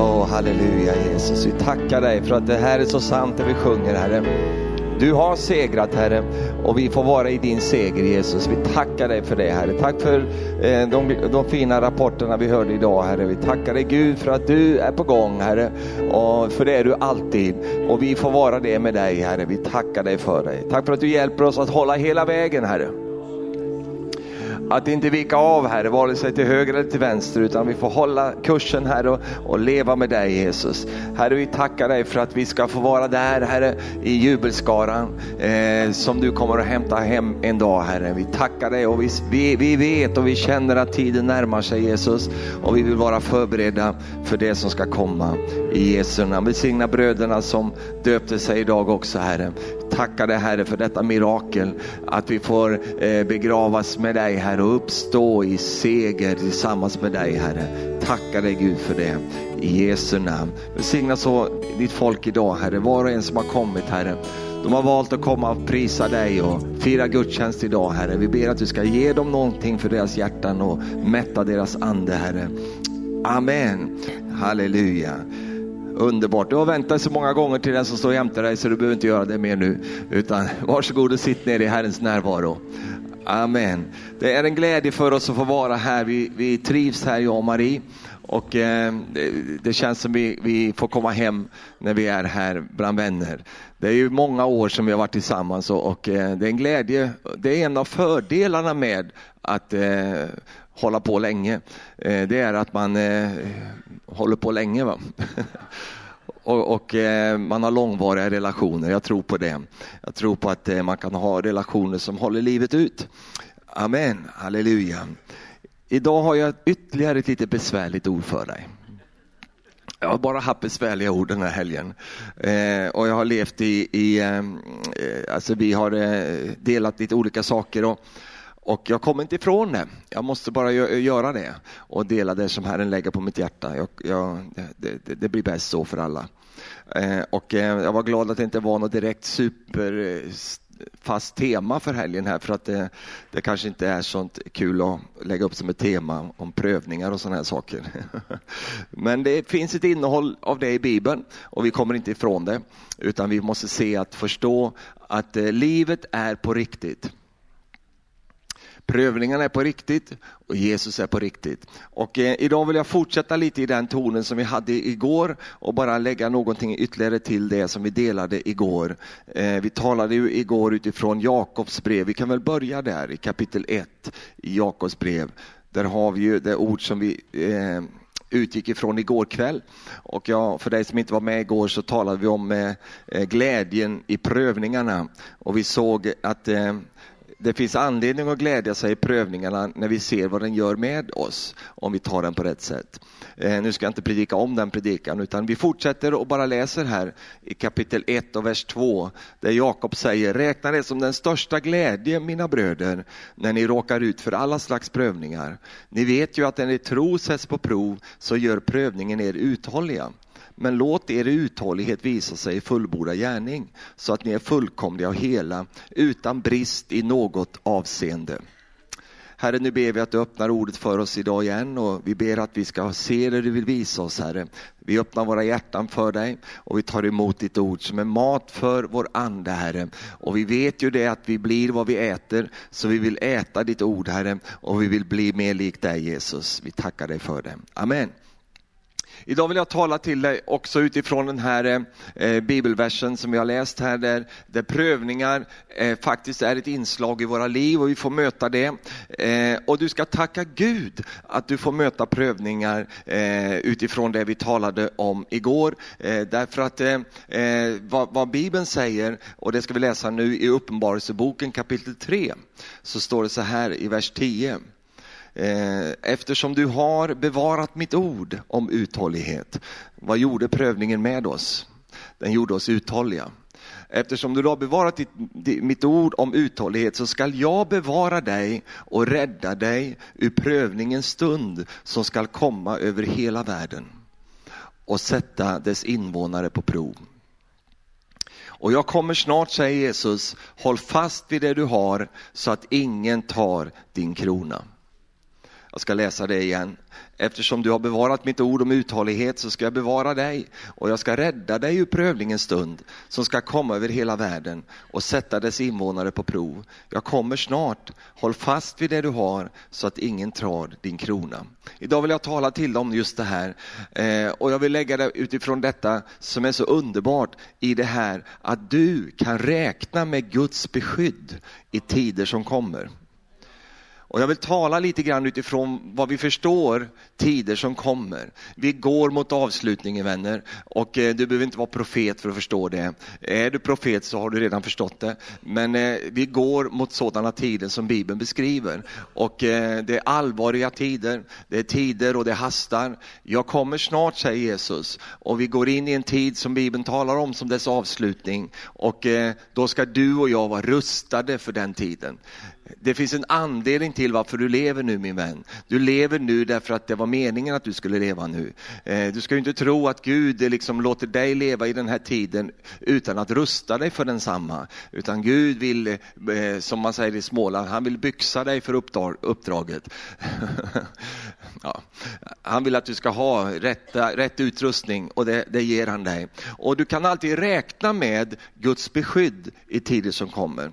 Åh, halleluja Jesus. Vi tackar dig för att det här är så sant det vi sjunger Herre. Du har segrat Herre och vi får vara i din seger Jesus. Vi tackar dig för det Herre. Tack för eh, de, de, fina rapporterna vi hörde idag Herre. Vi tackar dig Gud för att du är på gång Herre. Och för det är du alltid. Och vi får vara det med dig Herre. Vi tackar dig för dig. Tack för att du hjälper oss att hålla hela vägen Herre. Att inte vika av Herre, vare sig till höger eller till vänster, utan vi får hålla kursen Herre och, och leva med dig Jesus. Herre, vi tackar dig för att vi ska få vara där Herre i jubelskaran eh, som du kommer att hämta hem en dag Herre. Vi tackar dig och vi, vi, vi vet och vi känner att tiden närmar sig Jesus och vi vill vara förberedda för det som ska komma i Jesu namn. Välsigna bröderna som döpte sig idag också Herre tackar dig Herre för detta mirakel. Att vi får eh, begravas med dig Herre och uppstå i seger tillsammans med dig Herre. Tackar dig Gud för det. I Jesu namn. Välsigna så ditt folk idag Herre, var och en som har kommit Herre. De har valt att komma och prisa dig och fira gudstjänst idag Herre. Vi ber att du ska ge dem någonting för deras hjärtan och mätta deras ande Herre. Amen. Halleluja. Underbart. Du har väntat så många gånger till den som står jämte dig så du behöver inte göra det mer nu. Utan varsågod och sitt ner i Herrens närvaro. Amen. Det är en glädje för oss att få vara här. Vi, vi trivs här, jag och Marie. Och eh, det, det, känns som vi, vi får komma hem när vi är här bland vänner. Det är ju många år som vi har varit tillsammans och, och eh, det är en glädje. Det är en av fördelarna med att eh, hålla på länge. Eh, det är att man eh, håller på länge. Va? och, och eh, man har långvariga relationer. Jag tror på det. Jag tror på att eh, man kan ha relationer som håller livet ut. Amen, halleluja. Idag har jag ytterligare ett lite besvärligt ord för dig. Jag har bara haft besvärliga ord den här helgen. Eh, och jag har levt i, i eh, eh alltså vi har eh, delat lite olika saker. Och, och jag kommer inte ifrån det. Jag måste bara göra det och dela det som Herren lägger på mitt hjärta. Jag, jag, det, det, det, blir bäst så för alla. Eh, och eh, jag var glad att det inte var något direkt superfast eh, tema för helgen här för att det, det kanske inte är sånt kul att lägga upp som ett tema om prövningar och sådana här saker. Men det finns ett innehåll av det i Bibeln och vi kommer inte ifrån det utan vi måste se att förstå att livet är på riktigt. Prövningarna är på riktigt och Jesus är på riktigt. Och eh, idag vill jag fortsätta lite i den tonen som vi hade igår och bara lägga någonting ytterligare till det som vi delade igår. Eh, vi talade ju igår utifrån Jakobs brev. Vi kan väl börja där i kapitel 1 i Jakobs brev. Där har vi ju det ord som vi eh, utgick ifrån igår kväll. Och jag, för dig som inte var med igår så talade vi om eh, eh glädjen i prövningarna. Och vi såg att eh, det finns anledning att glädja sig i prövningarna när vi ser vad den gör med oss, om vi tar den på rätt sätt. Eh, nu ska jag inte predika om den predikan, utan vi fortsätter och bara läser här i kapitel 1 och vers 2, där Jakob säger, räkna det som den största glädje, mina bröder, när ni råkar ut för alla slags prövningar. Ni vet ju att när ni tro sätts på prov, så gör prövningen er uthålliga. Men låt er uthållighet visa sig i fullbordad gärning, så att ni är fullkomliga och hela, utan brist i något avseende. Herre, nu ber vi att du öppnar ordet för oss idag igen och vi ber att vi ska se det du vill visa oss, Herre. Vi öppnar våra hjärtan för dig och vi tar emot ditt ord som är mat för vår ande, Herre. Och vi vet ju det att vi blir vad vi äter, så vi vill äta ditt ord, Herre, och vi vill bli mer lik dig, Jesus. Vi tackar dig för det. Amen. Idag vill jag tala till dig också utifrån den här eh, eh, bibelversen som vi har läst här, där, där prövningar eh, faktiskt är ett inslag i våra liv och vi får möta det. Eh, och du ska tacka Gud att du får möta prövningar eh, utifrån det vi talade om igår. Eh, därför att eh, eh vad, vad Bibeln säger, och det ska vi läsa nu i Uppenbarelseboken kapitel 3, så står det så här i vers 10. Eh, eftersom du har bevarat mitt ord om uthållighet. Vad gjorde prövningen med oss? Den gjorde oss uthålliga. Eftersom du har bevarat ditt, mitt ord om uthållighet så skall jag bevara dig och rädda dig ur prövningens stund som skall komma över hela världen och sätta dess invånare på prov. Och jag kommer snart, säger Jesus, håll fast vid det du har så att ingen tar din krona. Jag ska läsa det igen. eftersom du har bevarat mitt ord om uthållighet så ska jag bevara dig och jag ska rädda dig ur prövningens stund som ska komma över hela världen och sätta dess invånare på prov. Jag kommer snart, håll fast vid det du har så att ingen tar din krona. Idag vill jag tala till dig om just det här eh, och jag vill lägga det utifrån detta som är så underbart i det här att du kan räkna med Guds beskydd i tider som kommer. Och jag vill tala lite grann utifrån vad vi förstår tider som kommer. Vi går mot avslutningen vänner och eh, du behöver inte vara profet för att förstå det. Är du profet så har du redan förstått det. Men eh, vi går mot sådana tider som Bibeln beskriver. Och eh, det är allvarliga tider, det är tider och det hastar. Jag kommer snart säger Jesus och vi går in i en tid som Bibeln talar om som dess avslutning. Och då ska du och jag vara rustade för den tiden. Det finns en anledning till varför du lever nu min vän. Du lever nu därför att det var meningen att du skulle leva nu. Eh, du ska inte tro att Gud eh, liksom låter dig leva i den här tiden utan att rusta dig för densamma. Utan Gud vill, eh, som man säger i Småland, han vill byxa dig för uppdraget. ja. Han vill att du ska ha rätt, rätt utrustning och det, det ger han dig. Och du kan alltid räkna med Guds beskydd i tider som kommer.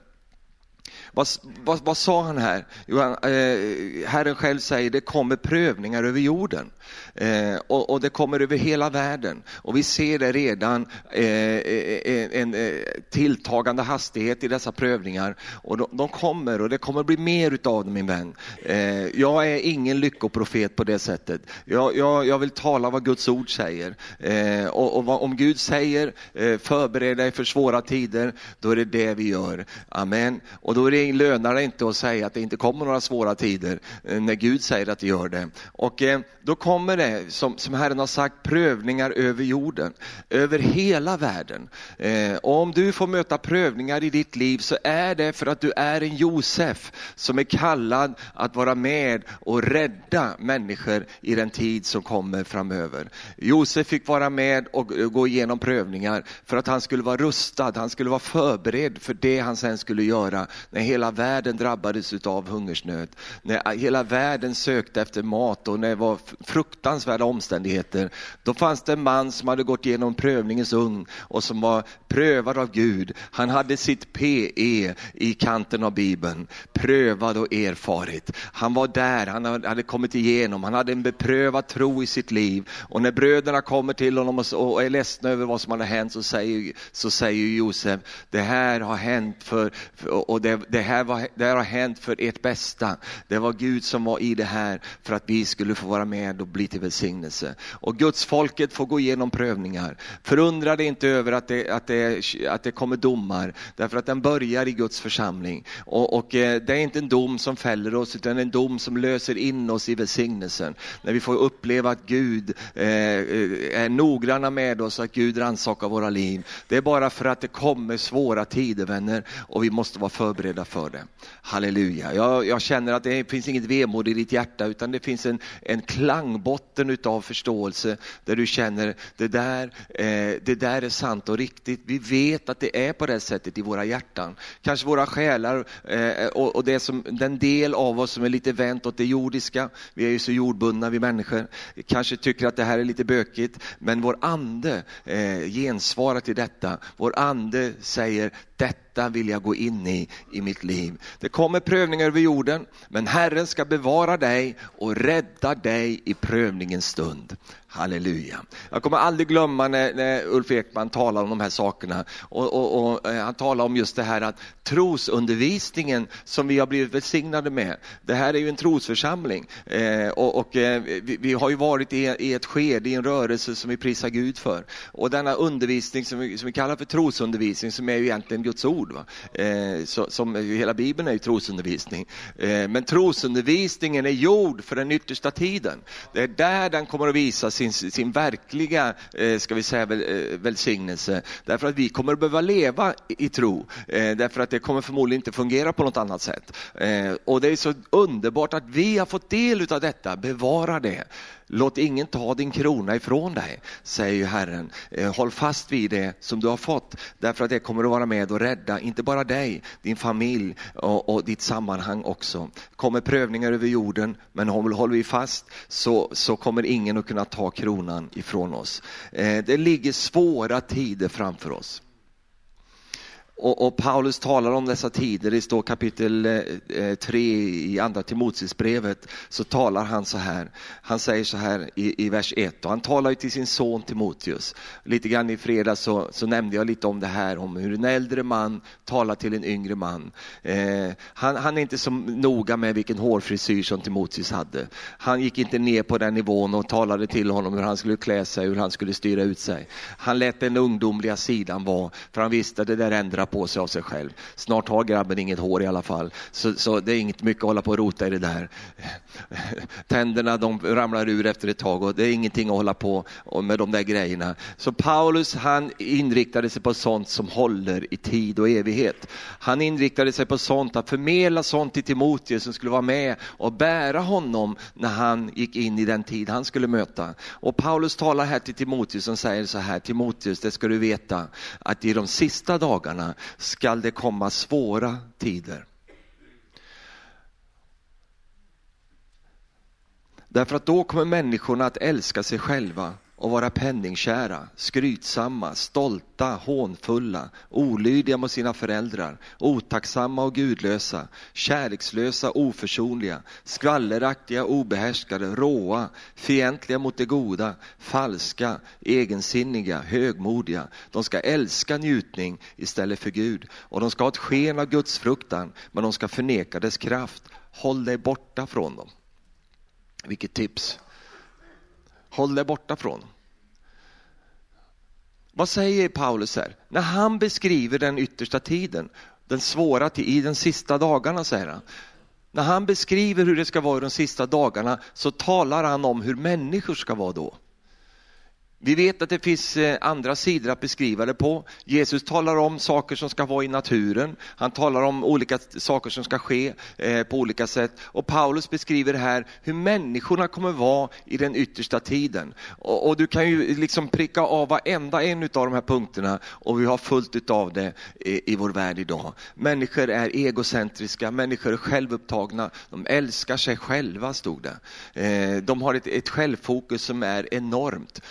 Vad, vad, vad sa han här? Jo, han, eh, Herren själv säger det kommer prövningar över jorden eh, och, och, det kommer över hela världen. Och vi ser det redan, eh, eh en, en tilltagande hastighet i dessa prövningar. Och de, de, kommer och det kommer bli mer utav dem min vän. Eh, jag är ingen lyckoprofet på det sättet. Jag, jag, jag vill tala vad Guds ord säger. Eh, och, och vad, om Gud säger förbered dig för svåra tider, då är det det vi gör. Amen. Och då är det lönar det inte att säga att det inte kommer några svåra tider eh, när Gud säger att det gör det. Och eh, då kommer det, som, som Herren har sagt, prövningar över jorden, över hela världen. Eh, om du får möta prövningar i ditt liv så är det för att du är en Josef som är kallad att vara med och rädda människor i den tid som kommer framöver. Josef fick vara med och gå igenom prövningar för att han skulle vara rustad, han skulle vara förberedd för det han sen skulle göra när hela världen drabbades av hungersnöd, när hela världen sökte efter mat och när det var fruktansvärda omständigheter, då fanns det en man som hade gått igenom prövningens ugn och som var prövad av Gud. Han hade sitt PE i kanten av Bibeln, prövad och erfarit. Han var där, han hade kommit igenom, han hade en beprövad tro i sitt liv. Och när bröderna kommer till honom och är ledsna över vad som hade hänt så säger, så säger Josef, det här har hänt för, och det, det här, var, det här har hänt för ert bästa. Det var Gud som var i det här för att vi skulle få vara med och bli till välsignelse. Och Guds folket får gå igenom prövningar. Förundra dig inte över att det, att, det, att det kommer domar, därför att den börjar i Guds församling. Och, och eh, det är inte en dom som fäller oss, utan en dom som löser in oss i välsignelsen. När vi får uppleva att Gud eh är noggranna med oss, att Gud rannsakar våra liv. Det är bara för att det kommer svåra tider vänner och vi måste vara förberedda för det. Halleluja. Jag, jag, känner att det finns inget vemod i ditt hjärta utan det finns en, en klangbotten utav förståelse där du känner det där, eh, det där är sant och riktigt. Vi vet att det är på det sättet i våra hjärtan. Kanske våra själar eh, och, och det som, den del av oss som är lite vänt åt det jordiska. Vi är ju så jordbundna vi människor. Kanske tycker att det här är lite bökigt men vår ande eh, gensvarar till detta. Vår ande säger detta vill jag gå in i, i mitt liv. Det kommer prövningar över jorden, men Herren ska bevara dig och rädda dig i prövningens stund. Halleluja. Jag kommer aldrig glömma när, när Ulf Ekman talar om de här sakerna. Och, och, och, eh, han talar om just det här att trosundervisningen som vi har blivit välsignade med. Det här är ju en trosförsamling eh, och, och eh, vi, vi, har ju varit i, i, ett skede, i en rörelse som vi prisar Gud för. Och denna undervisning som vi, som vi kallar för trosundervisning som är ju egentligen Guds ord. Eh, så, som hela Bibeln är ju trosundervisning. Eh, men trosundervisningen är gjord för den yttersta tiden. Det är där den kommer att visa sin, sin verkliga eh, ska vi säga, eh, välsignelse. Därför att vi kommer att behöva leva i tro. Eh, därför att det kommer förmodligen inte fungera på något annat sätt. Och det är så underbart att vi har fått del av detta, bevara det. Låt ingen ta din krona ifrån dig, säger ju Herren. Eh, håll fast vid det som du har fått, därför att det kommer att vara med och rädda, inte bara dig, din familj och, och ditt sammanhang också. Kommer prövningar över jorden, men håller vi fast så, så kommer ingen att kunna ta kronan ifrån oss. Eh, det ligger svåra tider framför oss. Och, och, Paulus talar om dessa tider, det står kapitel eh, eh, 3 i andra Timoteusbrevet, så talar han så här. Han säger så här i, i vers 1 och han talar ju till sin son Timoteus. Lite grann i fredags så, så, nämnde jag lite om det här, om hur en äldre man talar till en yngre man. Eh, han, han, är inte så noga med vilken hårfrisyr som Timoteus hade. Han gick inte ner på den nivån och talade till honom hur han skulle klä sig, hur han skulle styra ut sig. Han lät den ungdomliga sidan vara, för han visste att det där ändrar på sig av sig själv. Snart har grabben inget hår i alla fall, så, så det är inget mycket att hålla på och rota i det där. Tänderna de ramlar ur efter ett tag och det är ingenting att hålla på med de där grejerna. Så Paulus han inriktade sig på sånt som håller i tid och evighet. Han inriktade sig på sånt, att förmedla sånt till Timoteus som skulle vara med och bära honom när han gick in i den tid han skulle möta. Och Paulus talar här till Timoteus som säger så här, Timoteus det ska du veta att i de sista dagarna skall det komma svåra tider. Därför att då kommer människorna att älska sig själva och vara penningkära, skrytsamma, stolta, hånfulla, olydiga mot sina föräldrar, otacksamma och gudlösa, kärlekslösa, oförsonliga, skvalleraktiga, obehärskade, råa, fientliga mot det goda, falska, egensinniga, högmodiga. De ska älska njutning istället för Gud och de ska ha ett sken av Guds fruktan, men de ska förneka dess kraft. Håll dig borta från dem. Vilket tips! Håll dig borta från. Vad säger Paulus här? När han beskriver den yttersta tiden, den svåra tiden, i de sista dagarna säger han. När han beskriver hur det ska vara i de sista dagarna så talar han om hur människor ska vara då. Vi vet att det finns eh, andra sidor att beskriva det på. Jesus talar om saker som ska vara i naturen. Han talar om olika saker som ska ske eh, på olika sätt. Och Paulus beskriver här hur människorna kommer vara i den yttersta tiden. Och, du kan ju liksom pricka av varenda en av de här punkterna och vi har fullt av det i, vår värld idag. Människor är egocentriska, människor är självupptagna, de älskar sig själva stod det. Eh, de har ett, ett självfokus som är enormt.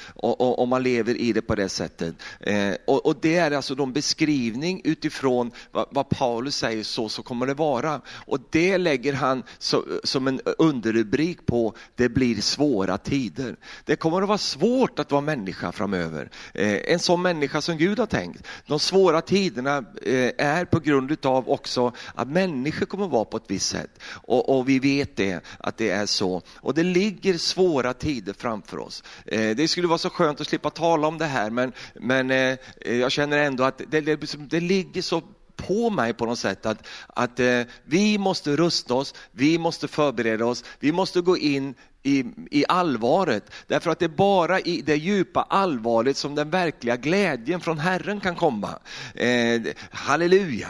Och, om man lever i det på det sättet. Eh, och, och, det är alltså de beskrivning utifrån vad, vad, Paulus säger, så, så kommer det vara. Och det lägger han så, som en underrubrik på, det blir svåra tider. Det kommer att vara svårt att vara människa framöver. Eh, en sån människa som Gud har tänkt. De svåra tiderna eh, är på grund av också att människor kommer att vara på ett visst sätt. Och, och, vi vet det, att det är så. Och det ligger svåra tider framför oss. Eh, det skulle vara så skönt skönt att slippa tala om det här, men, men eh, eh jag känner ändå att det, det, det ligger så på mig på något sätt att, att eh, vi måste rusta oss, vi måste förbereda oss, vi måste gå in i, i allvaret. Därför att det är bara i det djupa allvaret som den verkliga glädjen från Herren kan komma. Eh, halleluja!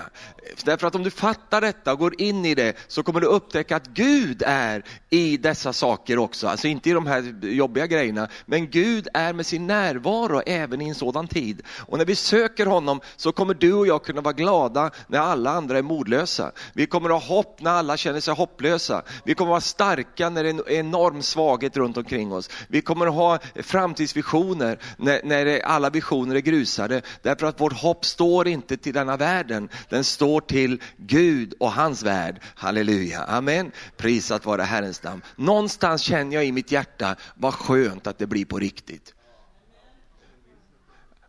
Därför att om du fattar detta och går in i det så kommer du upptäcka att Gud är i dessa saker också. Alltså inte i de här jobbiga grejerna, men Gud är med sin närvaro även i en sådan tid. Och när vi söker honom så kommer du och jag kunna vara glada när alla andra är modlösa. Vi kommer att ha hopp när alla känner sig hopplösa. Vi kommer att vara starka när det är en enorm svaghet runt omkring oss. Vi kommer att ha framtidsvisioner när, när alla visioner är grusade. Därför att vårt hopp står inte till denna världen, den står till Gud och hans värld. Halleluja, amen. Prisat vare Herrens namn. Någonstans känner jag i mitt hjärta, vad skönt att det blir på riktigt.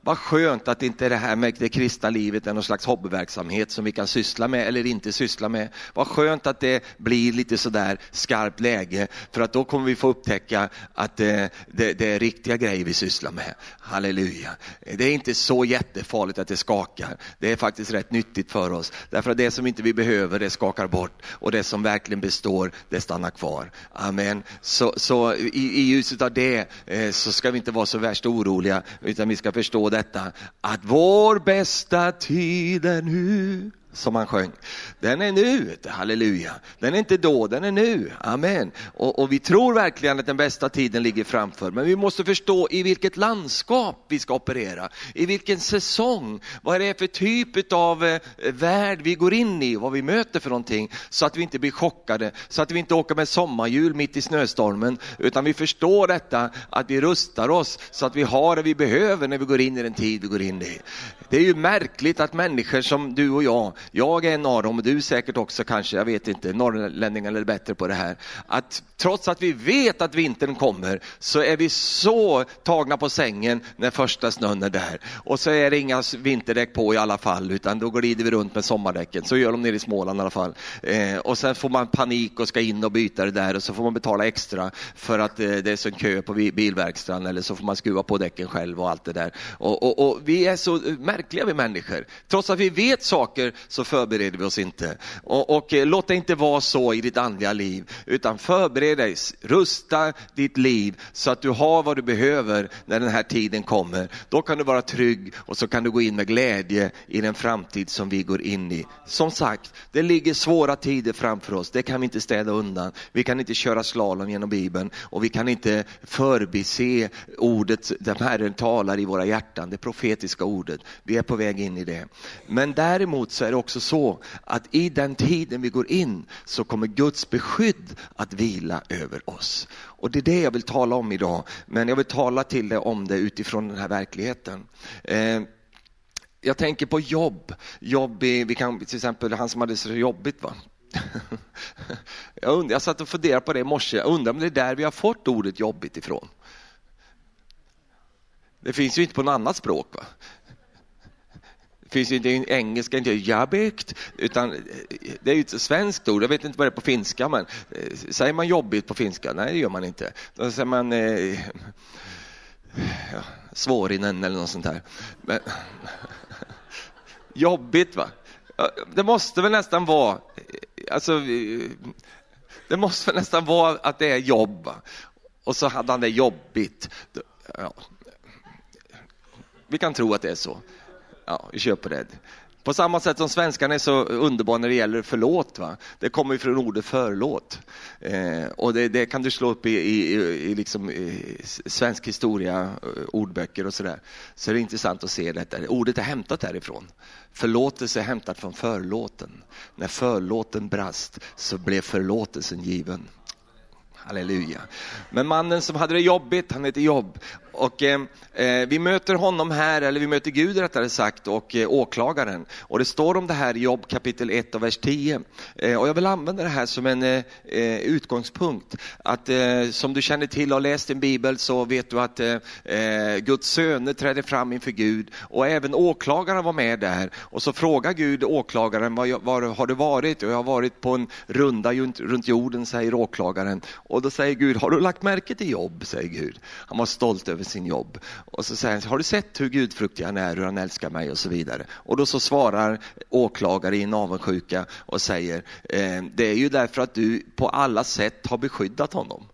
Vad skönt att inte det här med det kristna livet är någon slags hobbyverksamhet som vi kan syssla med eller inte syssla med. Vad skönt att det blir lite sådär skarpt läge för att då kommer vi få upptäcka att det, det, det är riktiga grejer vi sysslar med. Halleluja. Det är inte så jättefarligt att det skakar. Det är faktiskt rätt nyttigt för oss. Därför att det som inte vi behöver det skakar bort och det som verkligen består det stannar kvar. Amen. Så, så i, i ljuset av det eh, så ska vi inte vara så värst oroliga utan vi ska förstå detta, att vår bästa tid är nu som han sjöng. Den är nu, halleluja. Den är inte då, den är nu. Amen. Och, och, vi tror verkligen att den bästa tiden ligger framför. Men vi måste förstå i vilket landskap vi ska operera. I vilken säsong. Vad är det för typ av eh, värld vi går in i, vad vi möter för någonting. Så att vi inte blir chockade, så att vi inte åker med sommarhjul mitt i snöstormen. Utan vi förstår detta, att vi rustar oss så att vi har det vi behöver när vi går in i den tid vi går in i. Det är ju märkligt att människor som du och jag, jag är en av dem och du säkert också kanske, jag vet inte, norrlänningar är bättre på det här. Att trots att vi vet att vintern kommer så är vi så tagna på sängen när första snön är där. Och så är det inga vinterdäck på i alla fall utan då glider vi runt med sommardäcken. Så gör de nere i Småland i alla fall. Eh, och sen får man panik och ska in och byta det där och så får man betala extra för att eh, det är så en kö på bilverkstaden eller så får man skruva på däcken själv och allt det där. Och, och, och vi är så märkliga vi människor. Trots att vi vet saker så förbereder vi oss inte. Och, och eh, låt det inte vara så i ditt andliga liv, utan förbered dig, rusta ditt liv så att du har vad du behöver när den här tiden kommer. Då kan du vara trygg och så kan du gå in med glädje i den framtid som vi går in i. Som sagt, det ligger svåra tider framför oss, det kan vi inte städa undan. Vi kan inte köra slalom genom Bibeln och vi kan inte förbise ordet som Herren talar i våra hjärtan, det profetiska ordet. Vi är på väg in i det. Men däremot så är det också så att i den tiden vi går in så kommer Guds beskydd att vila över oss. Och det är det jag vill tala om idag, men jag vill tala till dig om det utifrån den här verkligheten. Eh, jag tänker på jobb. jobb i, vi kan, till exempel han som hade så jobbigt. Va? jag, undrar, jag satt och funderade på det i morse, jag undrar om det är där vi har fått ordet jobbigt ifrån. Det finns ju inte på något annat språk. Va? Det finns inte i engelska, inte jabbigt, utan eh, det är ju ett svenskt ord. Jag vet inte vad det är på finska, men eh, säger man jobbigt på finska? Nej, det gör man inte. Då säger man eh, ja, svårinen eller något sånt där. Men, jobbigt, va? Det måste väl nästan vara, eh, alltså, det måste väl nästan vara att det är jobb. Och så hade han det jobbigt. Ja. Vi kan tro att det är så ja, vi köper det. På samma sätt som svenskan är så underbar när det gäller förlåt. Va? Det kommer ju från ordet förlåt. Eh, och det, det, kan du slå upp i, i, i, liksom, i svensk historia, eh, ordböcker och sådär. Så det är intressant att se detta. Ordet är hämtat därifrån. Förlåtelse är hämtat från förlåten. När förlåten brast så blev förlåtelsen given. Halleluja. Men mannen som hade det jobbigt, han heter Jobb. Och eh, eh, vi möter honom här, eller vi möter Gud rättare sagt, och eh, åklagaren. Och det står om det här i Jobb kapitel 1 och vers 10. Eh, och jag vill använda det här som en eh, eh utgångspunkt. Att eh, som du känner till och har läst din bibel så vet du att Guds söner trädde fram inför Gud och även åklagaren var med där. Och så frågar Gud åklagaren, var, var har du varit? Och jag har varit på en runda runt jorden, säger åklagaren. Och då säger Gud, har du lagt märke till Jobb? säger Gud. Han var stolt över sin jobb. Och så säger han, har du sett hur gudfruktig han är, hur han älskar mig och så vidare. Och då så svarar åklagare i en avundsjuka och säger, eh, det är ju därför att du på alla sätt har beskyddat honom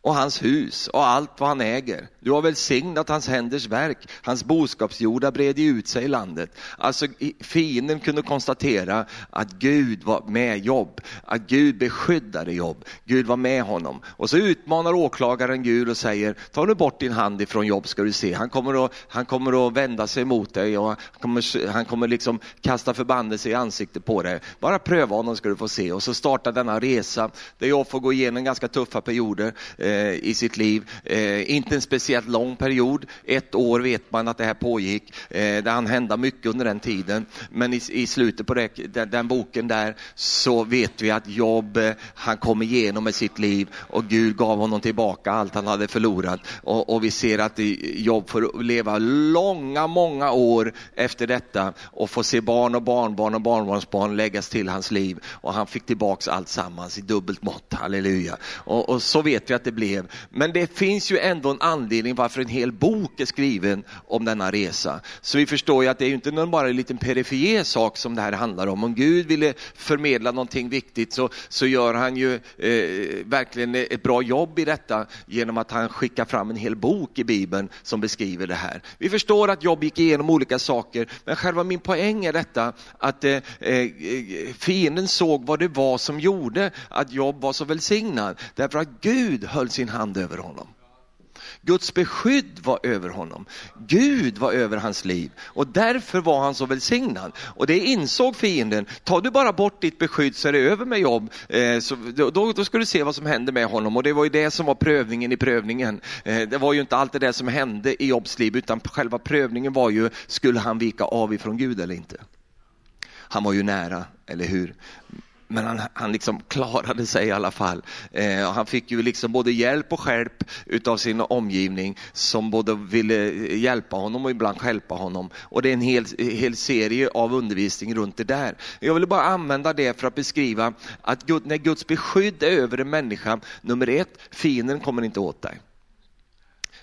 och hans hus och allt vad han äger. Du har välsignat hans händers verk. Hans boskapsjordar bred ut sig i landet. Alltså fienden kunde konstatera att Gud var med Jobb, att Gud beskyddade Jobb. Gud var med honom. Och så utmanar åklagaren Gud och säger, ta nu bort din hand ifrån Jobb ska du se. Han kommer att, han kommer att vända sig mot dig och han kommer, han kommer liksom kasta förbannelse i ansiktet på dig. Bara pröva honom ska du få se. Och så startar denna resa där Jobb får gå igenom ganska tuffa perioder eh, i sitt liv. Eh, inte en speciellt lång period, ett år vet man att det här pågick. Eh, det hann hända mycket under den tiden. Men i, i slutet på det, den, den, boken där så vet vi att Job, eh, han kom igenom med sitt liv och Gud gav honom tillbaka allt han hade förlorat. Och, och vi ser att Job får leva långa, många år efter detta och få se barn och barnbarn och barnbarnsbarn läggas till hans liv. Och han fick tillbaks allt sammans i dubbelt mått, halleluja. Och, och så vet vi att det blev. Men det finns ju ändå en andlig anledning varför en hel bok är skriven om denna resa. Så vi förstår ju att det är inte bara en liten perifer sak som det här handlar om. Om Gud ville förmedla någonting viktigt så, så gör han ju eh, verkligen ett bra jobb i detta genom att han skickar fram en hel bok i Bibeln som beskriver det här. Vi förstår att Jobb gick igenom olika saker, men själva min poäng är detta att eh, eh fienden såg vad det var som gjorde att Jobb var så välsignad. Därför att Gud höll sin hand över honom. Guds beskydd var över honom. Gud var över hans liv och därför var han så välsignad. Och det insåg fienden, tar du bara bort ditt beskydd så är det över med jobb. Eh, så då, då ska du se vad som hände med honom och det var ju det som var prövningen i prövningen. Eh, det var ju inte allt det där som hände i Jobs liv utan själva prövningen var ju, skulle han vika av ifrån Gud eller inte? Han var ju nära, eller hur? Men han, han liksom klarade sig i alla fall. Eh, han fick ju liksom både hjälp och hjälp utav sin omgivning som både ville hjälpa honom och ibland hjälpa honom. Och det är en hel, hel serie av undervisning runt det där. Jag vill bara använda det för att beskriva att Gud, när Guds beskydd är över en människa, nummer ett, fienden kommer inte åt dig.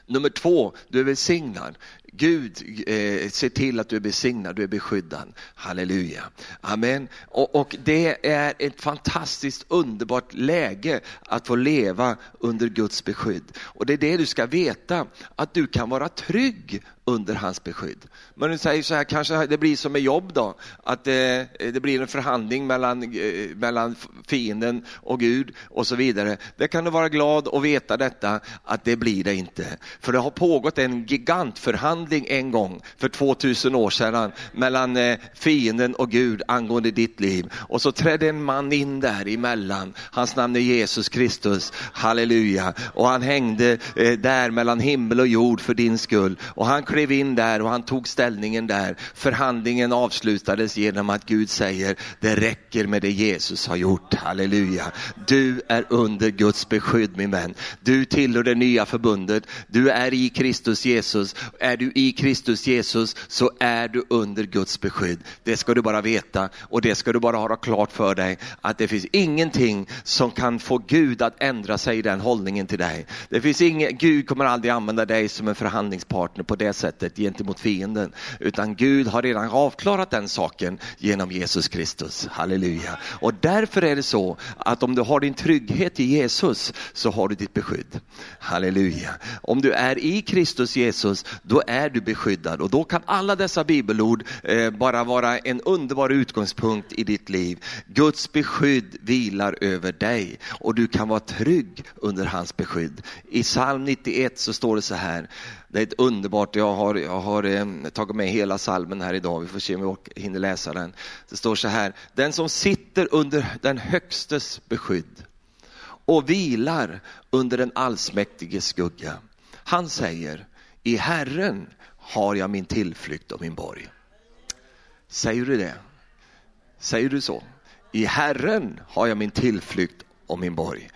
Nummer två, du är välsignad. Gud eh, ser till att du är besignad, du är beskyddad. Halleluja. Amen. Och, och, det är ett fantastiskt underbart läge att få leva under Guds beskydd. Och det är det du ska veta, att du kan vara trygg under hans beskydd. Men du säger så här, kanske det blir som med jobb då, att det, det blir en förhandling mellan, eh, mellan fienden och Gud och så vidare. Det kan du vara glad och veta detta, att det blir det inte. För det har pågått en gigantförhandling en gång för 2000 år sedan mellan eh, fienden och Gud angående ditt liv. Och så trädde en man in där emellan. Hans namn är Jesus Kristus, halleluja. Och han hängde där mellan himmel och jord för din skull. Och han klev in där och han tog ställningen där. Förhandlingen avslutades genom att Gud säger, det räcker med det Jesus har gjort, halleluja. Du är under Guds beskydd min vän. Du tillhör det nya förbundet, du är i Kristus Jesus. Är du i Kristus Jesus så är du under Guds beskydd. Det ska du bara veta och det ska du bara ha klart för dig att det finns ingenting som kan få Gud att ändra sig i den hållningen till dig. Det finns ingen, Gud kommer aldrig använda dig som en förhandlingspartner på det sättet sättet gentemot fienden. Utan Gud har redan avklarat den saken genom Jesus Kristus. Halleluja. Och därför är det så att om du har din trygghet i Jesus så har du ditt beskydd. Halleluja. Om du är i Kristus Jesus då är du beskyddad och då kan alla dessa bibelord eh, bara vara en underbar utgångspunkt i ditt liv. Guds beskydd vilar över dig och du kan vara trygg under hans beskydd. I psalm 91 så står det så här, det är ett underbart, jag har, jag har ehm, tagit med hela salmen här idag, vi får se om vi hinner läsa den. Det står så här, den som sitter under den högstes beskydd och vilar under den allsmäktiges skugga. Han säger, i Herren har jag min tillflykt och min borg. Säger du det? Säger du så? I Herren har jag min tillflykt och min borg.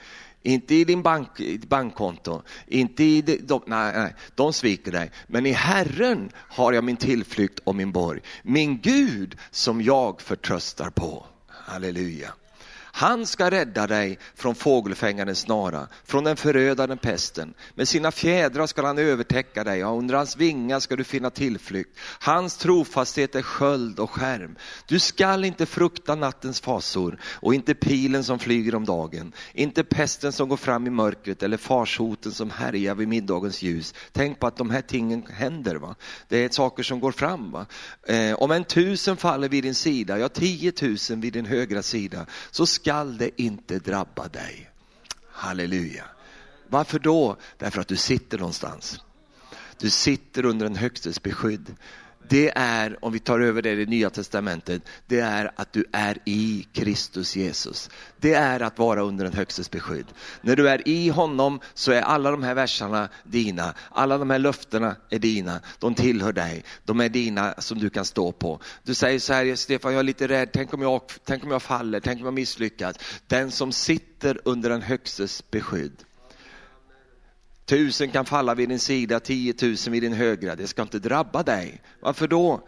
Inte i din bank, bankkonto, inte i de, nej, nej, de sviker dig. Men i Herren har jag min tillflykt och min borg. Min Gud som jag förtröstar på. Halleluja. Han ska rädda dig från fågelfängarens snara, från den förödande pesten. Med sina fjädrar ska han övertäcka dig och under hans vingar ska du finna tillflykt. Hans trofasthet är sköld och skärm. Du skall inte frukta nattens fasor och inte pilen som flyger om dagen, inte pesten som går fram i mörkret eller farshoten som härjar vid middagens ljus. Tänk på att de här tingen händer. Va? Det är saker som går fram. Va? Eh, om en tusen faller vid din sida, ja tiotusen vid din högra sida, så skall det inte drabba dig. Halleluja. Varför då? Därför att du sitter någonstans. Du sitter under en högstes beskydd. Det är, om vi tar över det i det nya testamentet, det är att du är i Kristus Jesus. Det är att vara under den högstes beskydd. När du är i honom så är alla de här verserna dina. Alla de här löftena är dina. De tillhör dig. De är dina som du kan stå på. Du säger så här, Stefan jag är lite rädd, tänk om jag, tänk om jag faller, tänk om jag misslyckas. Den som sitter under den högstes beskydd Tusen kan falla vid din sida, tiotusen vid din högra. Det ska inte drabba dig. Varför då?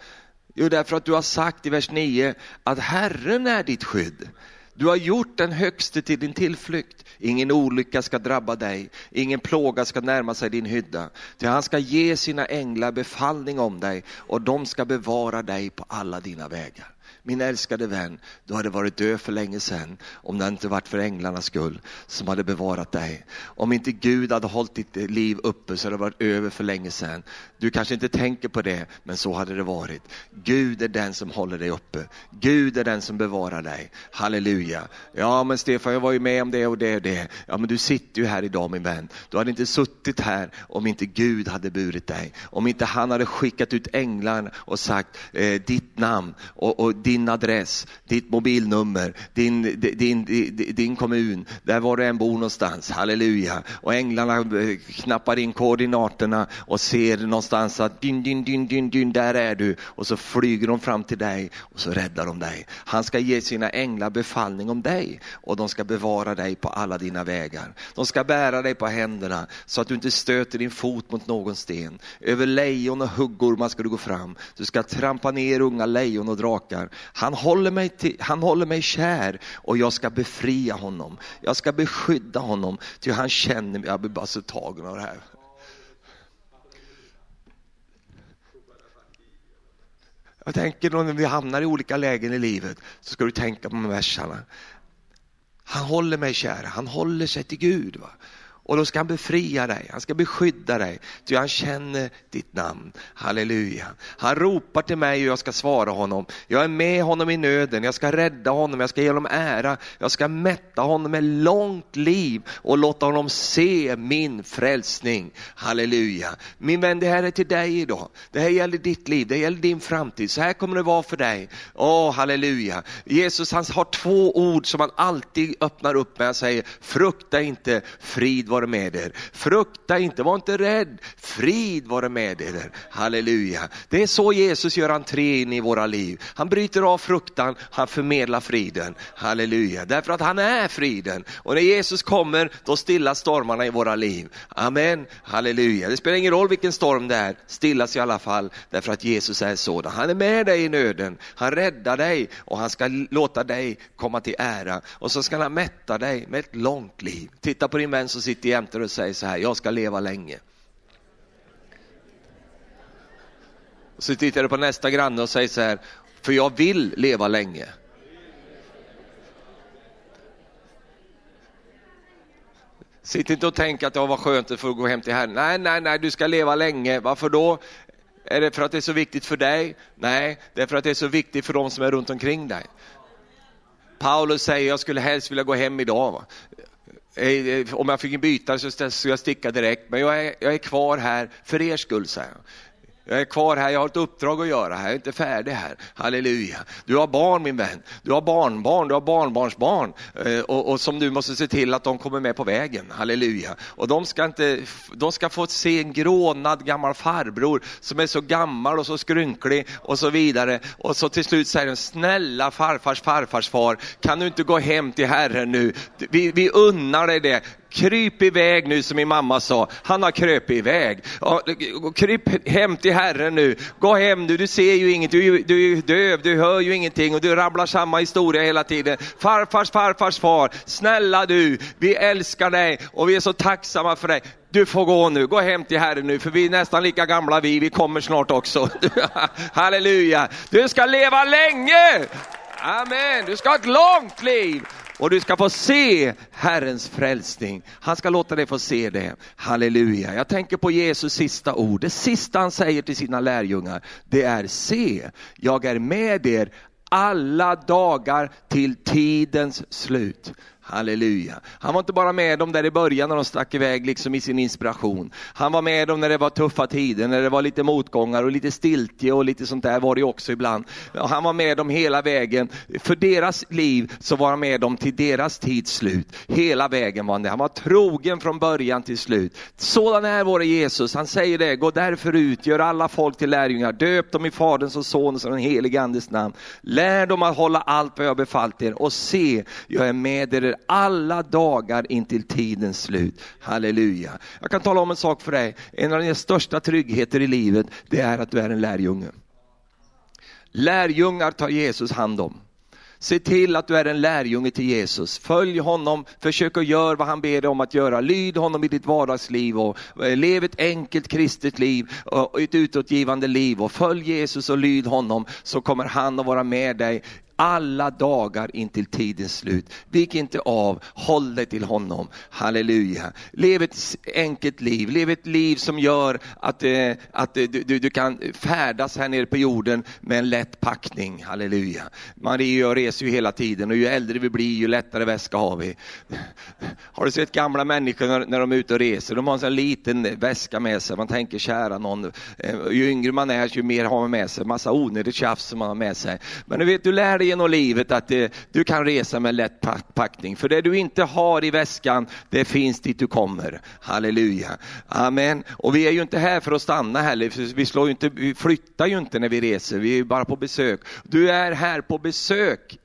Jo, därför att du har sagt i vers 9 att Herren är ditt skydd. Du har gjort den högste till din tillflykt. Ingen olycka ska drabba dig, ingen plåga ska närma sig din hydda. Till han ska ge sina änglar befallning om dig och de ska bevara dig på alla dina vägar. Min älskade vän, du hade varit död för länge sedan om det inte varit för änglarnas skull som hade bevarat dig. Om inte Gud hade hållit ditt liv uppe så hade det varit över för länge sedan. Du kanske inte tänker på det, men så hade det varit. Gud är den som håller dig uppe. Gud är den som bevarar dig. Halleluja. Ja, men Stefan, jag var ju med om det och det och det. Ja, men du sitter ju här idag min vän. Du hade inte suttit här om inte Gud hade burit dig. Om inte han hade skickat ut änglar och sagt eh, ditt namn och, och din adress, ditt mobilnummer, din, din, din, din kommun, där var du än bor någonstans. Halleluja. Och änglarna eh, knappar in koordinaterna och ser någonstans att din, din, din, din, din, där är du. Och så flyger de fram till dig och så räddar de dig. Han ska ge sina änglar befallning om dig och de ska bevara dig på alla dina vägar. De ska bära dig på händerna så att du inte stöter din fot mot någon sten. Över lejon och huggormar ska du gå fram. Du ska trampa ner unga lejon och drakar. Han håller, mig till, han håller mig kär och jag ska befria honom. Jag ska beskydda honom, ty han känner mig. Jag blir bara så tagen av det här. Jag tänker när vi hamnar i olika lägen i livet så ska du tänka på de här verserna. Han håller mig kär, han håller sig till Gud. Va? Och då ska han befria dig, han ska beskydda dig, ty han känner ditt namn. Halleluja. Han ropar till mig och jag ska svara honom. Jag är med honom i nöden, jag ska rädda honom, jag ska ge honom ära, jag ska mätta honom med långt liv och låta honom se min frälsning. Halleluja. Min vän, det här är till dig idag. Det här gäller ditt liv, det gäller din framtid. Så här kommer det vara för dig. Åh, halleluja. Jesus han har två ord som han alltid öppnar upp med. Han säger, frukta inte, frid vare med er. Frukta inte, var inte rädd, frid vare med er. Halleluja. Det är så Jesus gör entré in i våra liv. Han bryter av fruktan, han förmedlar friden. Halleluja, därför att han är friden. Och när Jesus kommer, då stillas stormarna i våra liv. Amen, halleluja. Det spelar ingen roll vilken storm det är, stillas i alla fall därför att Jesus är sådan. Han är med dig i nöden, han räddar dig och han ska låta dig komma till ära. Och så ska han mätta dig med ett långt liv. Titta på din vän som sitter Sitter jämte och säger så här, jag ska leva länge. Så tittar du på nästa granne och säger så här, för jag vill leva länge. Sitt inte och tänk att det var skönt att få gå hem till Herren. Nej, nej, nej, du ska leva länge. Varför då? Är det för att det är så viktigt för dig? Nej, det är för att det är så viktigt för de som är runt omkring dig. Paulus säger, jag skulle helst vilja gå hem idag. Eh, eh, om jag fick en bytare så skulle jag sticka direkt, men jag är, jag är kvar här för er skull, säger han. Jag är kvar här, jag har ett uppdrag att göra här, jag är inte färdig här. Halleluja. Du har barn min vän, du har barnbarn, du har barnbarnsbarn eh, och, och, som du måste se till att de kommer med på vägen. Halleluja. Och de ska, inte, de ska få se en grånad gammal farbror som är så gammal och så skrynklig och så vidare. Och så till slut säger de, snälla farfars farfars far, kan du inte gå hem till Herren nu? Vi, vi unnar dig det. Kryp iväg nu som min mamma sa. Han har krupit iväg. Kryp hem till Herren nu. Gå hem nu, du ser ju inget, du, är, du är döv, du hör ju ingenting och du rabblar samma historia hela tiden. Farfars farfars far, snälla du, vi älskar dig och vi är så tacksamma för dig. Du får gå nu, gå hem till Herren nu, för vi är nästan lika gamla vi, vi kommer snart också. Halleluja! Du ska leva länge! Amen, du ska ha ett långt liv och du ska få se Herrens frälsning. Han ska låta dig få se det. Halleluja. Jag tänker på Jesus sista ord. Det sista han säger till sina lärjungar, det är se, jag är med er alla dagar till tidens slut. Halleluja. Han var inte bara med dem där i början när de stack iväg liksom i sin inspiration. Han var med dem när det var tuffa tider, när det var lite motgångar och lite stiltje och lite sånt där var det också ibland. Han var med dem hela vägen. För deras liv så var han med dem till deras tids slut. Hela vägen var han det. Han var trogen från början till slut. Sådan är vår Jesus. Han säger det, gå därför ut, gör alla folk till lärjungar, döp dem i Faderns och Sonens och den helige Andes namn. Lär dem att hålla allt vad jag befallt er och se, jag är med er alla dagar intill tidens slut. Halleluja. Jag kan tala om en sak för dig, en av dina största tryggheter i livet, det är att du är en lärjunge. Lärjungar tar Jesus hand om. Se till att du är en lärjunge till Jesus. Följ honom, försök att göra vad han ber dig om att göra. Lyd honom i ditt vardagsliv och eh, lev ett enkelt kristet liv och ett utåtgivande liv och följ Jesus och lyd honom så kommer han att vara med dig alla dagar intill tidens slut. Vik inte av, håll dig till honom. Halleluja. Lev ett enkelt liv, lev ett liv som gör att, eh, att eh, du, du, du, kan färdas här nere på jorden med en lätt packning. Halleluja. Marie och jag reser ju hela tiden och ju äldre vi blir ju lättare väska har vi. Har du sett gamla människor när, när de är ute och reser? De har en sån liten väska med sig. Man tänker kära någon. Eh, ju yngre man är ju mer har man med sig. Massa onödigt tjafs som man har med sig. Men du vet, du lär dig genom livet att det, du kan resa med lätt packning. För det du inte har i väskan, det finns dit du kommer. Halleluja. Amen. Och vi är ju inte här för att stanna heller. Vi, slår inte, vi flyttar ju inte när vi reser, vi är bara på besök. Du är här på besök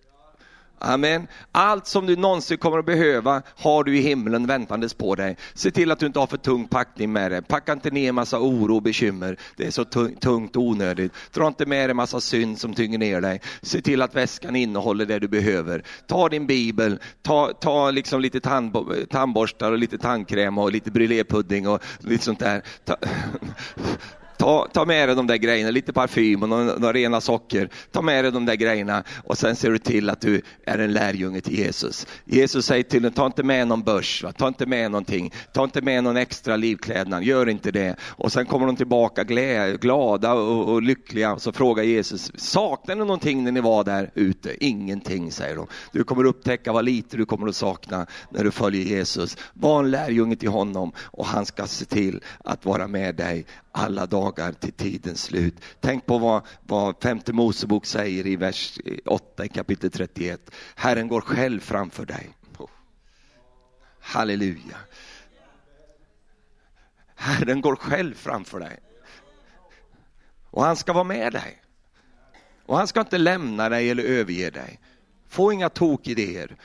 Amen. Allt som du någonsin kommer att behöva har du i himlen väntandes på dig. Se till att du inte har för tung packning med dig. Packa inte ner massa oro och bekymmer. Det är så tungt och onödigt. Dra inte med dig massa synd som tynger ner dig. Se till att väskan innehåller det du behöver. Ta din bibel, ta, ta liksom lite tandborstar och lite tandkräm och lite brillépudding och lite sånt där. Ta, Ta, ta med dig de där grejerna, lite parfym och några, några rena socker. Ta med dig de där grejerna och sen ser du till att du är en lärjunge till Jesus. Jesus säger till dig, ta inte med någon börs, va? ta inte med någonting, ta inte med någon extra livklädnad, gör inte det. Och sen kommer de tillbaka glada och, och lyckliga och så frågar Jesus, saknar ni någonting när ni var där ute? Ingenting, säger de. Du kommer upptäcka vad lite du kommer att sakna när du följer Jesus. Var en lärjunge till honom och han ska se till att vara med dig alla dagar dagar till tidens slut. Tänk på vad, vad femte Mosebok säger i vers 8 i kapitel 31. Herren går själv framför dig. Halleluja. Herren går själv framför dig. Och han ska vara med dig. Och han ska inte lämna dig eller överge dig. Få inga tokidéer.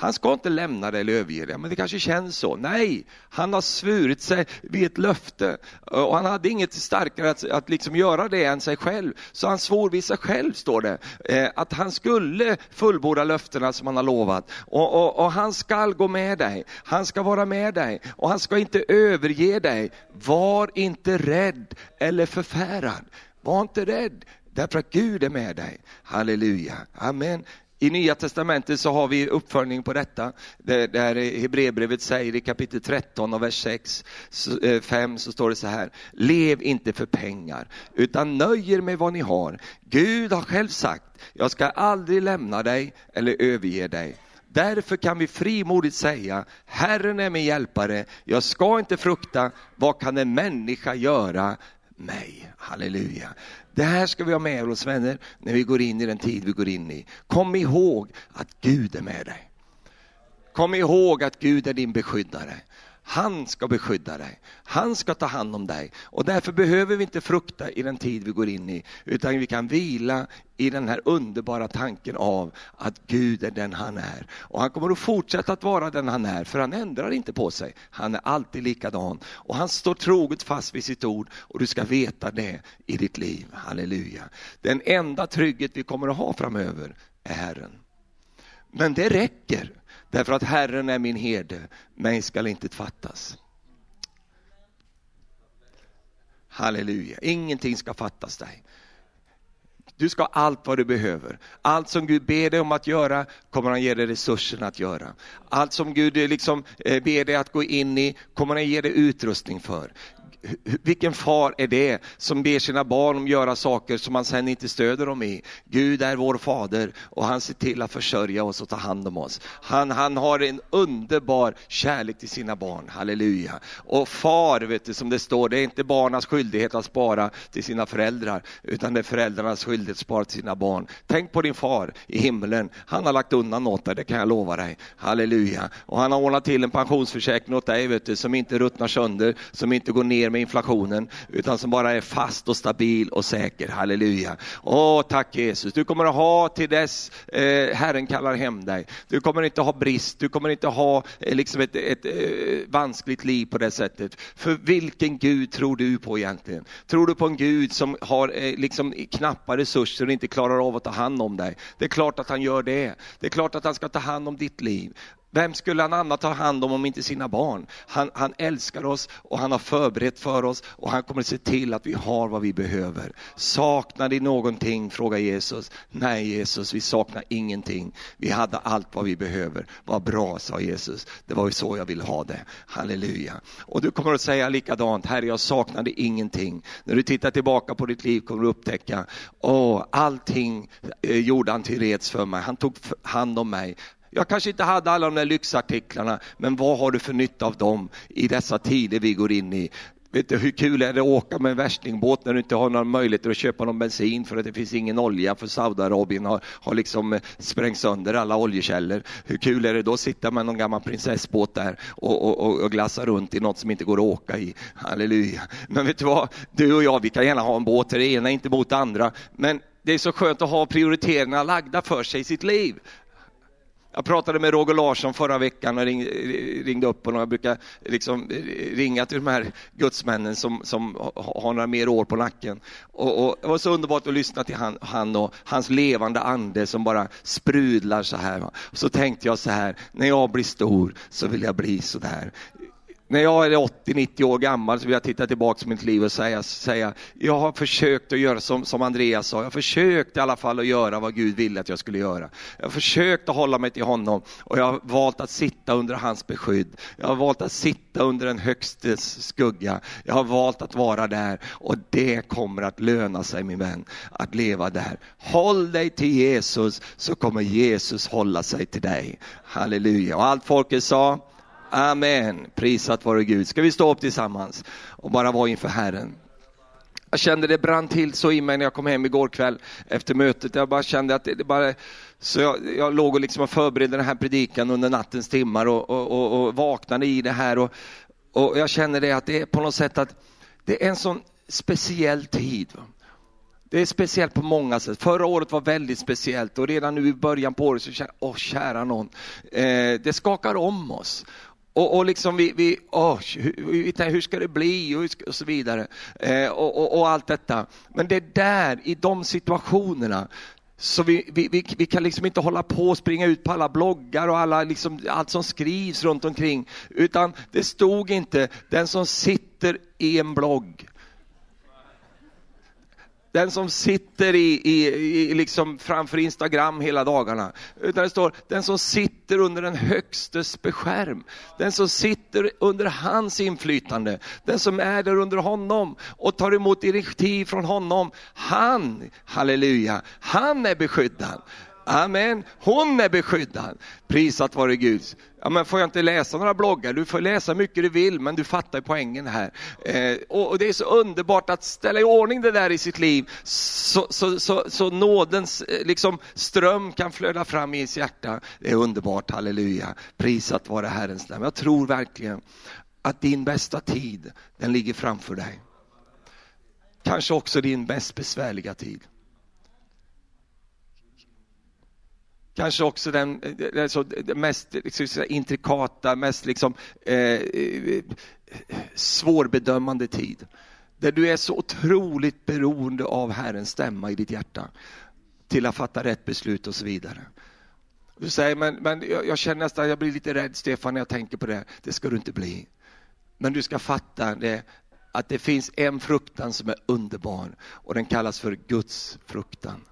Han ska inte lämna dig eller överge dig, men det kanske känns så. Nej, han har svurit sig vid ett löfte och han hade inget starkare att, att liksom göra det än sig själv. Så han svor vid sig själv, står det, eh, att han skulle fullborda löftena som han har lovat. Och, och, och, han skall gå med dig, han ska vara med dig och han ska inte överge dig. Var inte rädd eller förfärad. Var inte rädd, därför att Gud är med dig. Halleluja, amen. I Nya Testamentet så har vi uppföljning på detta, där Hebreerbrevet säger i kapitel 13 och vers 6, 5 eh, så står det så här, lev inte för pengar, utan nöj er med vad ni har. Gud har själv sagt, jag ska aldrig lämna dig eller överge dig. Därför kan vi frimodigt säga, Herren är min hjälpare, jag ska inte frukta, vad kan en människa göra mig? Halleluja. Det här ska vi ha med oss vänner när vi går in i den tid vi går in i. Kom ihåg att Gud är med dig. Kom ihåg att Gud är din beskyddare. Han ska beskydda dig. Han ska ta hand om dig. Och därför behöver vi inte frukta i den tid vi går in i, utan vi kan vila i den här underbara tanken av att Gud är den han är. Och han kommer att fortsätta att vara den han är, för han ändrar inte på sig. Han är alltid likadan. Och han står troget fast vid sitt ord och du ska veta det i ditt liv. Halleluja. Den enda trygghet vi kommer att ha framöver är Herren. Men det räcker. Därför att Herren är min herde, mig skall inte fattas. Halleluja, ingenting ska fattas dig. Du ska ha allt vad du behöver. Allt som Gud ber dig om att göra kommer han ge dig resurserna att göra. Allt som Gud eh, liksom eh, ber dig att gå in i kommer han ge dig utrustning för vilken far är det som ber sina barn om att göra saker som man sen inte stöder dem i? Gud är vår fader och han ser till att försörja oss och ta hand om oss. Han, han har en underbar kärlek till sina barn, halleluja. Och far, vet du, som det står, det är inte barnens skyldighet att spara till sina föräldrar, utan det är föräldrarnas skyldighet att spara till sina barn. Tänk på din far i himlen, han har lagt undan åt dig, det kan jag lova dig. Halleluja. Och han har ordnat till en pensionsförsäkring åt dig, vet du, som inte ruttnar sönder, som inte går ner med inflationen, utan som bara är fast och stabil och säker. Halleluja. Åh, tack Jesus. Du kommer att ha till dess eh, Herren kallar hem dig. Du kommer inte ha brist, du kommer inte ha eh, liksom ett, ett, eh, vanskligt liv på det sättet. För vilken Gud tror du på egentligen? Tror du på en Gud som har eh, liksom knappa resurser och inte klarar av att ta hand om dig. Det är klart att han gör det. Det är klart att han ska ta hand om ditt liv. Vem skulle han annat ta hand om om inte sina barn? Han, han, älskar oss och han har förberett för oss och han kommer se till att vi har vad vi behöver. Saknar ni någonting? frågar Jesus. Nej Jesus, vi saknar ingenting. Vi hade allt vad vi behöver. Vad bra, sa Jesus. Det var ju så jag ville ha det. Halleluja. Och du kommer att säga likadant, Herre jag saknade ingenting. När du tittar tillbaka på ditt liv kommer du upptäcka, åh, allting eh, gjorde han till reds för mig. Han tog hand om mig. Jag kanske inte hade alla de där lyxartiklarna, men vad har du för nytta av dem i dessa tider vi går in i? Vet du, hur kul är det att åka med en värstingbåt när du inte har några möjligheter att köpa någon bensin för att det finns ingen olja för Saudiarabien har, har liksom eh, sprängt sönder alla oljekällor. Hur kul är det då att sitta med någon gammal prinsessbåt där och, och, och glassa runt i något som inte går att åka i. Halleluja. Men vet du vad, du och jag vi kan gärna ha en båt, det ena inte mot det andra. Men det är så skönt att ha prioriteringarna lagda för sig i sitt liv. Jag pratade med Roger Larsson förra veckan och ringde upp honom. Jag brukar liksom ringa till de här gudsmännen som, som har några mer år på nacken. Och, och det var så underbart att lyssna till han, han, och hans levande ande som bara sprudlar så här. Så tänkte jag så här, när jag blir stor så vill jag bli så där när jag är 80-90 år gammal så vill jag titta tillbaka på mitt liv och säga, säga jag har försökt att göra som, som Andreas sa, jag har försökt i alla fall att göra vad Gud ville att jag skulle göra. Jag har försökt att hålla mig till honom och jag har valt att sitta under hans beskydd. Jag har valt att sitta under den högstes skugga. Jag har valt att vara där och det kommer att löna sig min vän, att leva där. Håll dig till Jesus så kommer Jesus hålla sig till dig. Halleluja. Och allt folket sa Amen. Prisat vare Gud. Ska vi stå upp tillsammans och bara vara inför Herren. Jag kände det brann till så i mig när jag kom hem igår kväll efter mötet. Jag bara kände att det bara, så jag, jag låg och liksom förberedde den här predikan under nattens timmar och, och, och, och vaknade i det här. Och, och jag känner det att det är på något sätt att det är en sån speciell tid. Det är speciellt på många sätt. Förra året var väldigt speciellt och redan nu i början på året så känner jag, åh kära någon, eh, det skakar om oss. Och, och liksom vi, vi, oh, hur, hur ska det bli och, ska, och så vidare. Eh, och, och, och, allt detta. Men det är där, i de situationerna, så vi, vi, vi, vi, kan liksom inte hålla på och springa ut på alla bloggar och alla, liksom, allt som skrivs runt omkring. Utan det stod inte, den som sitter i en blogg den som sitter i, i, i, liksom framför Instagram hela dagarna. Utan det står den som sitter under den högstes beskärm. Den som sitter under hans inflytande. Den som är där under honom och tar emot direktiv från honom. Han, halleluja, han är beskyddad. Amen. Hon är beskyddad. Prisat vare Gud. Ja, men får jag inte läsa några bloggar? Du får läsa mycket du vill, men du fattar poängen här. Eh, och, och, Det är så underbart att ställa i ordning det där i sitt liv, så, så, så, så nådens eh, liksom, ström kan flöda fram i ens hjärta. Det är underbart, halleluja. Prisat vare Herrens namn. Jag tror verkligen att din bästa tid, den ligger framför dig. Kanske också din mest besvärliga tid. Kanske också den, alltså, mest liksom, intrikata, mest liksom, eh, eh, svårbedömande tid. Där du är så otroligt beroende av Herrens stämma i ditt hjärta till att fatta rätt beslut och så vidare. Du säger, men, men jag, jag känner nästan, jag blir lite rädd Stefan när jag tänker på det. Det ska du inte bli. Men du ska fatta det, att det finns en fruktan som är underbar och den kallas för Guds fruktan.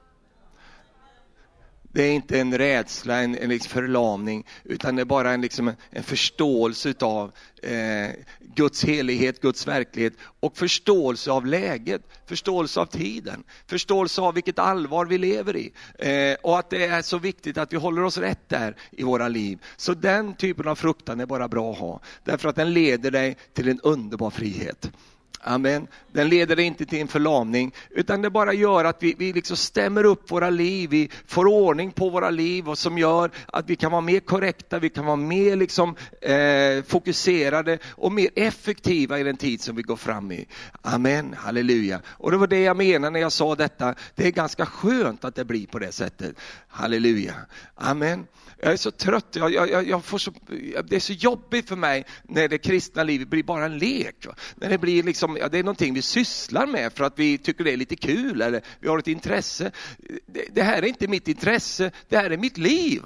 Det är inte en rädsla, en, en liksom förlamning, utan det är bara en, liksom en, förståelse av eh, Guds helighet, Guds verklighet och förståelse av läget, förståelse av tiden, förståelse av vilket allvar vi lever i. Eh, och att det är så viktigt att vi håller oss rätt där i våra liv. Så den typen av fruktan är bara bra att ha, därför att den leder dig till en underbar frihet. Amen. Den leder inte till en förlamning, utan det bara gör att vi, vi liksom stämmer upp våra liv, vi får ordning på våra liv och som gör att vi kan vara mer korrekta, vi kan vara mer liksom, eh, fokuserade och mer effektiva i den tid som vi går fram i. Amen, halleluja. Och det var det jag menade när jag sa detta, det är ganska skönt att det blir på det sättet. Halleluja. Amen. Jag är så trött, jag, jag, jag får så, det är så jobbigt för mig när det kristna livet blir bara en lek. När det blir liksom ja, det är någonting vi sysslar med för att vi tycker det är lite kul eller vi har ett intresse. Det, det här är inte mitt intresse, det här är mitt liv.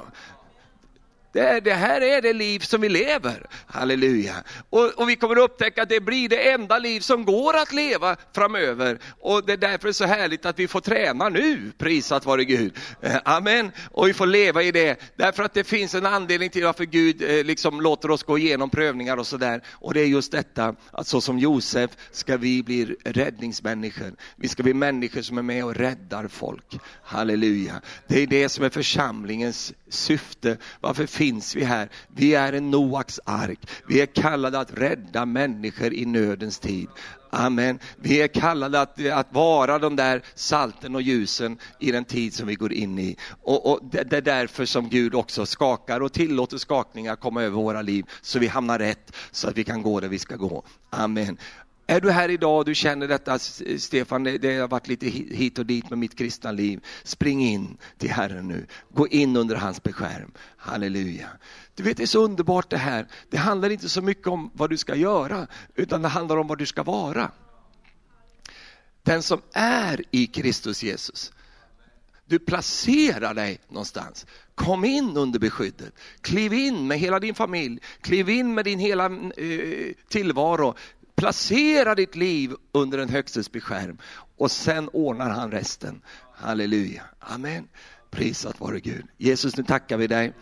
Det, det, här är det liv som vi lever. Halleluja. Och, och, vi kommer att upptäcka att det blir det enda liv som går att leva framöver. Och det är därför så härligt att vi får träna nu, prisat vare Gud. Eh, amen. Och vi får leva i det, därför att det finns en anledning till varför Gud eh, liksom låter oss gå igenom prövningar och sådär. Och det är just detta, att så som Josef ska vi bli räddningsmänniskor. Vi ska bli människor som är med och räddar folk. Halleluja. Det är det som är församlingens syfte. Varför finns vi här? Vi är en Noaks ark. Vi är kallade att rädda människor i nödens tid. Amen. Vi är kallade att, att vara de där salten och ljusen i den tid som vi går in i. Och, och det, det, är därför som Gud också skakar och tillåter skakningar komma över våra liv så vi hamnar rätt, så att vi kan gå där vi ska gå. Amen. Är du här idag och du känner detta, Stefan, det har varit lite hit och dit med mitt kristna liv. Spring in till Herren nu. Gå in under hans beskärm. Halleluja. Du vet, det är så underbart det här. Det handlar inte så mycket om vad du ska göra, utan det handlar om vad du ska vara. Den som är i Kristus Jesus, du placerar dig någonstans. Kom in under beskyddet. Kliv in med hela din familj. Kliv in med din hela eh, tillvaro. Placera ditt liv under en högstes beskärm och sen ordnar han resten. Halleluja. Amen. Prisat vare Gud. Jesus, nu tackar vi dig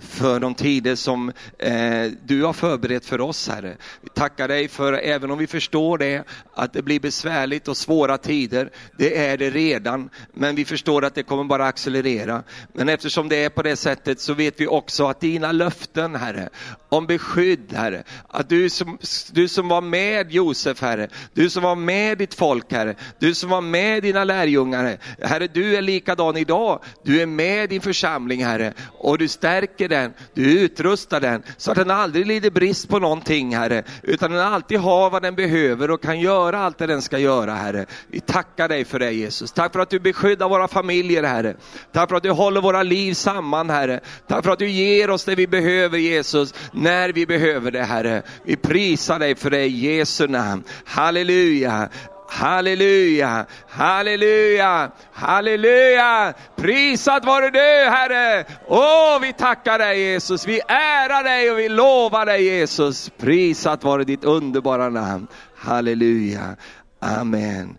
för de tider som eh, du har förberett för oss, Herre. Vi tackar dig för, även om vi förstår det, att det blir besvärligt och svåra tider. Det är det redan, men vi förstår att det kommer bara accelerera. Men eftersom det är på det sättet så vet vi också att dina löften, Herre, om beskydd, Herre, att du som, du som var med Josef, Herre, du som var med ditt folk, Herre, du som var med dina lärjungar, Herre, du är likadan idag. Du är med din församling, Herre, och du stärker stärker den, du utrustar den så att den aldrig lider brist på någonting Herre, utan den alltid har vad den behöver och kan göra allt det den ska göra Herre. Vi tackar dig för det Jesus. Tack för att du beskyddar våra familjer Herre. Tack för att du håller våra liv samman Herre. Tack för att du ger oss det vi behöver Jesus, när vi behöver det Herre. Vi prisar dig för det i Jesu namn. Halleluja. Halleluja, halleluja, halleluja. Prisat vare du Herre. Åh, vi tackar dig Jesus. Vi ärar dig och vi lovar dig Jesus. Prisat vare ditt underbara namn. Halleluja. Amen.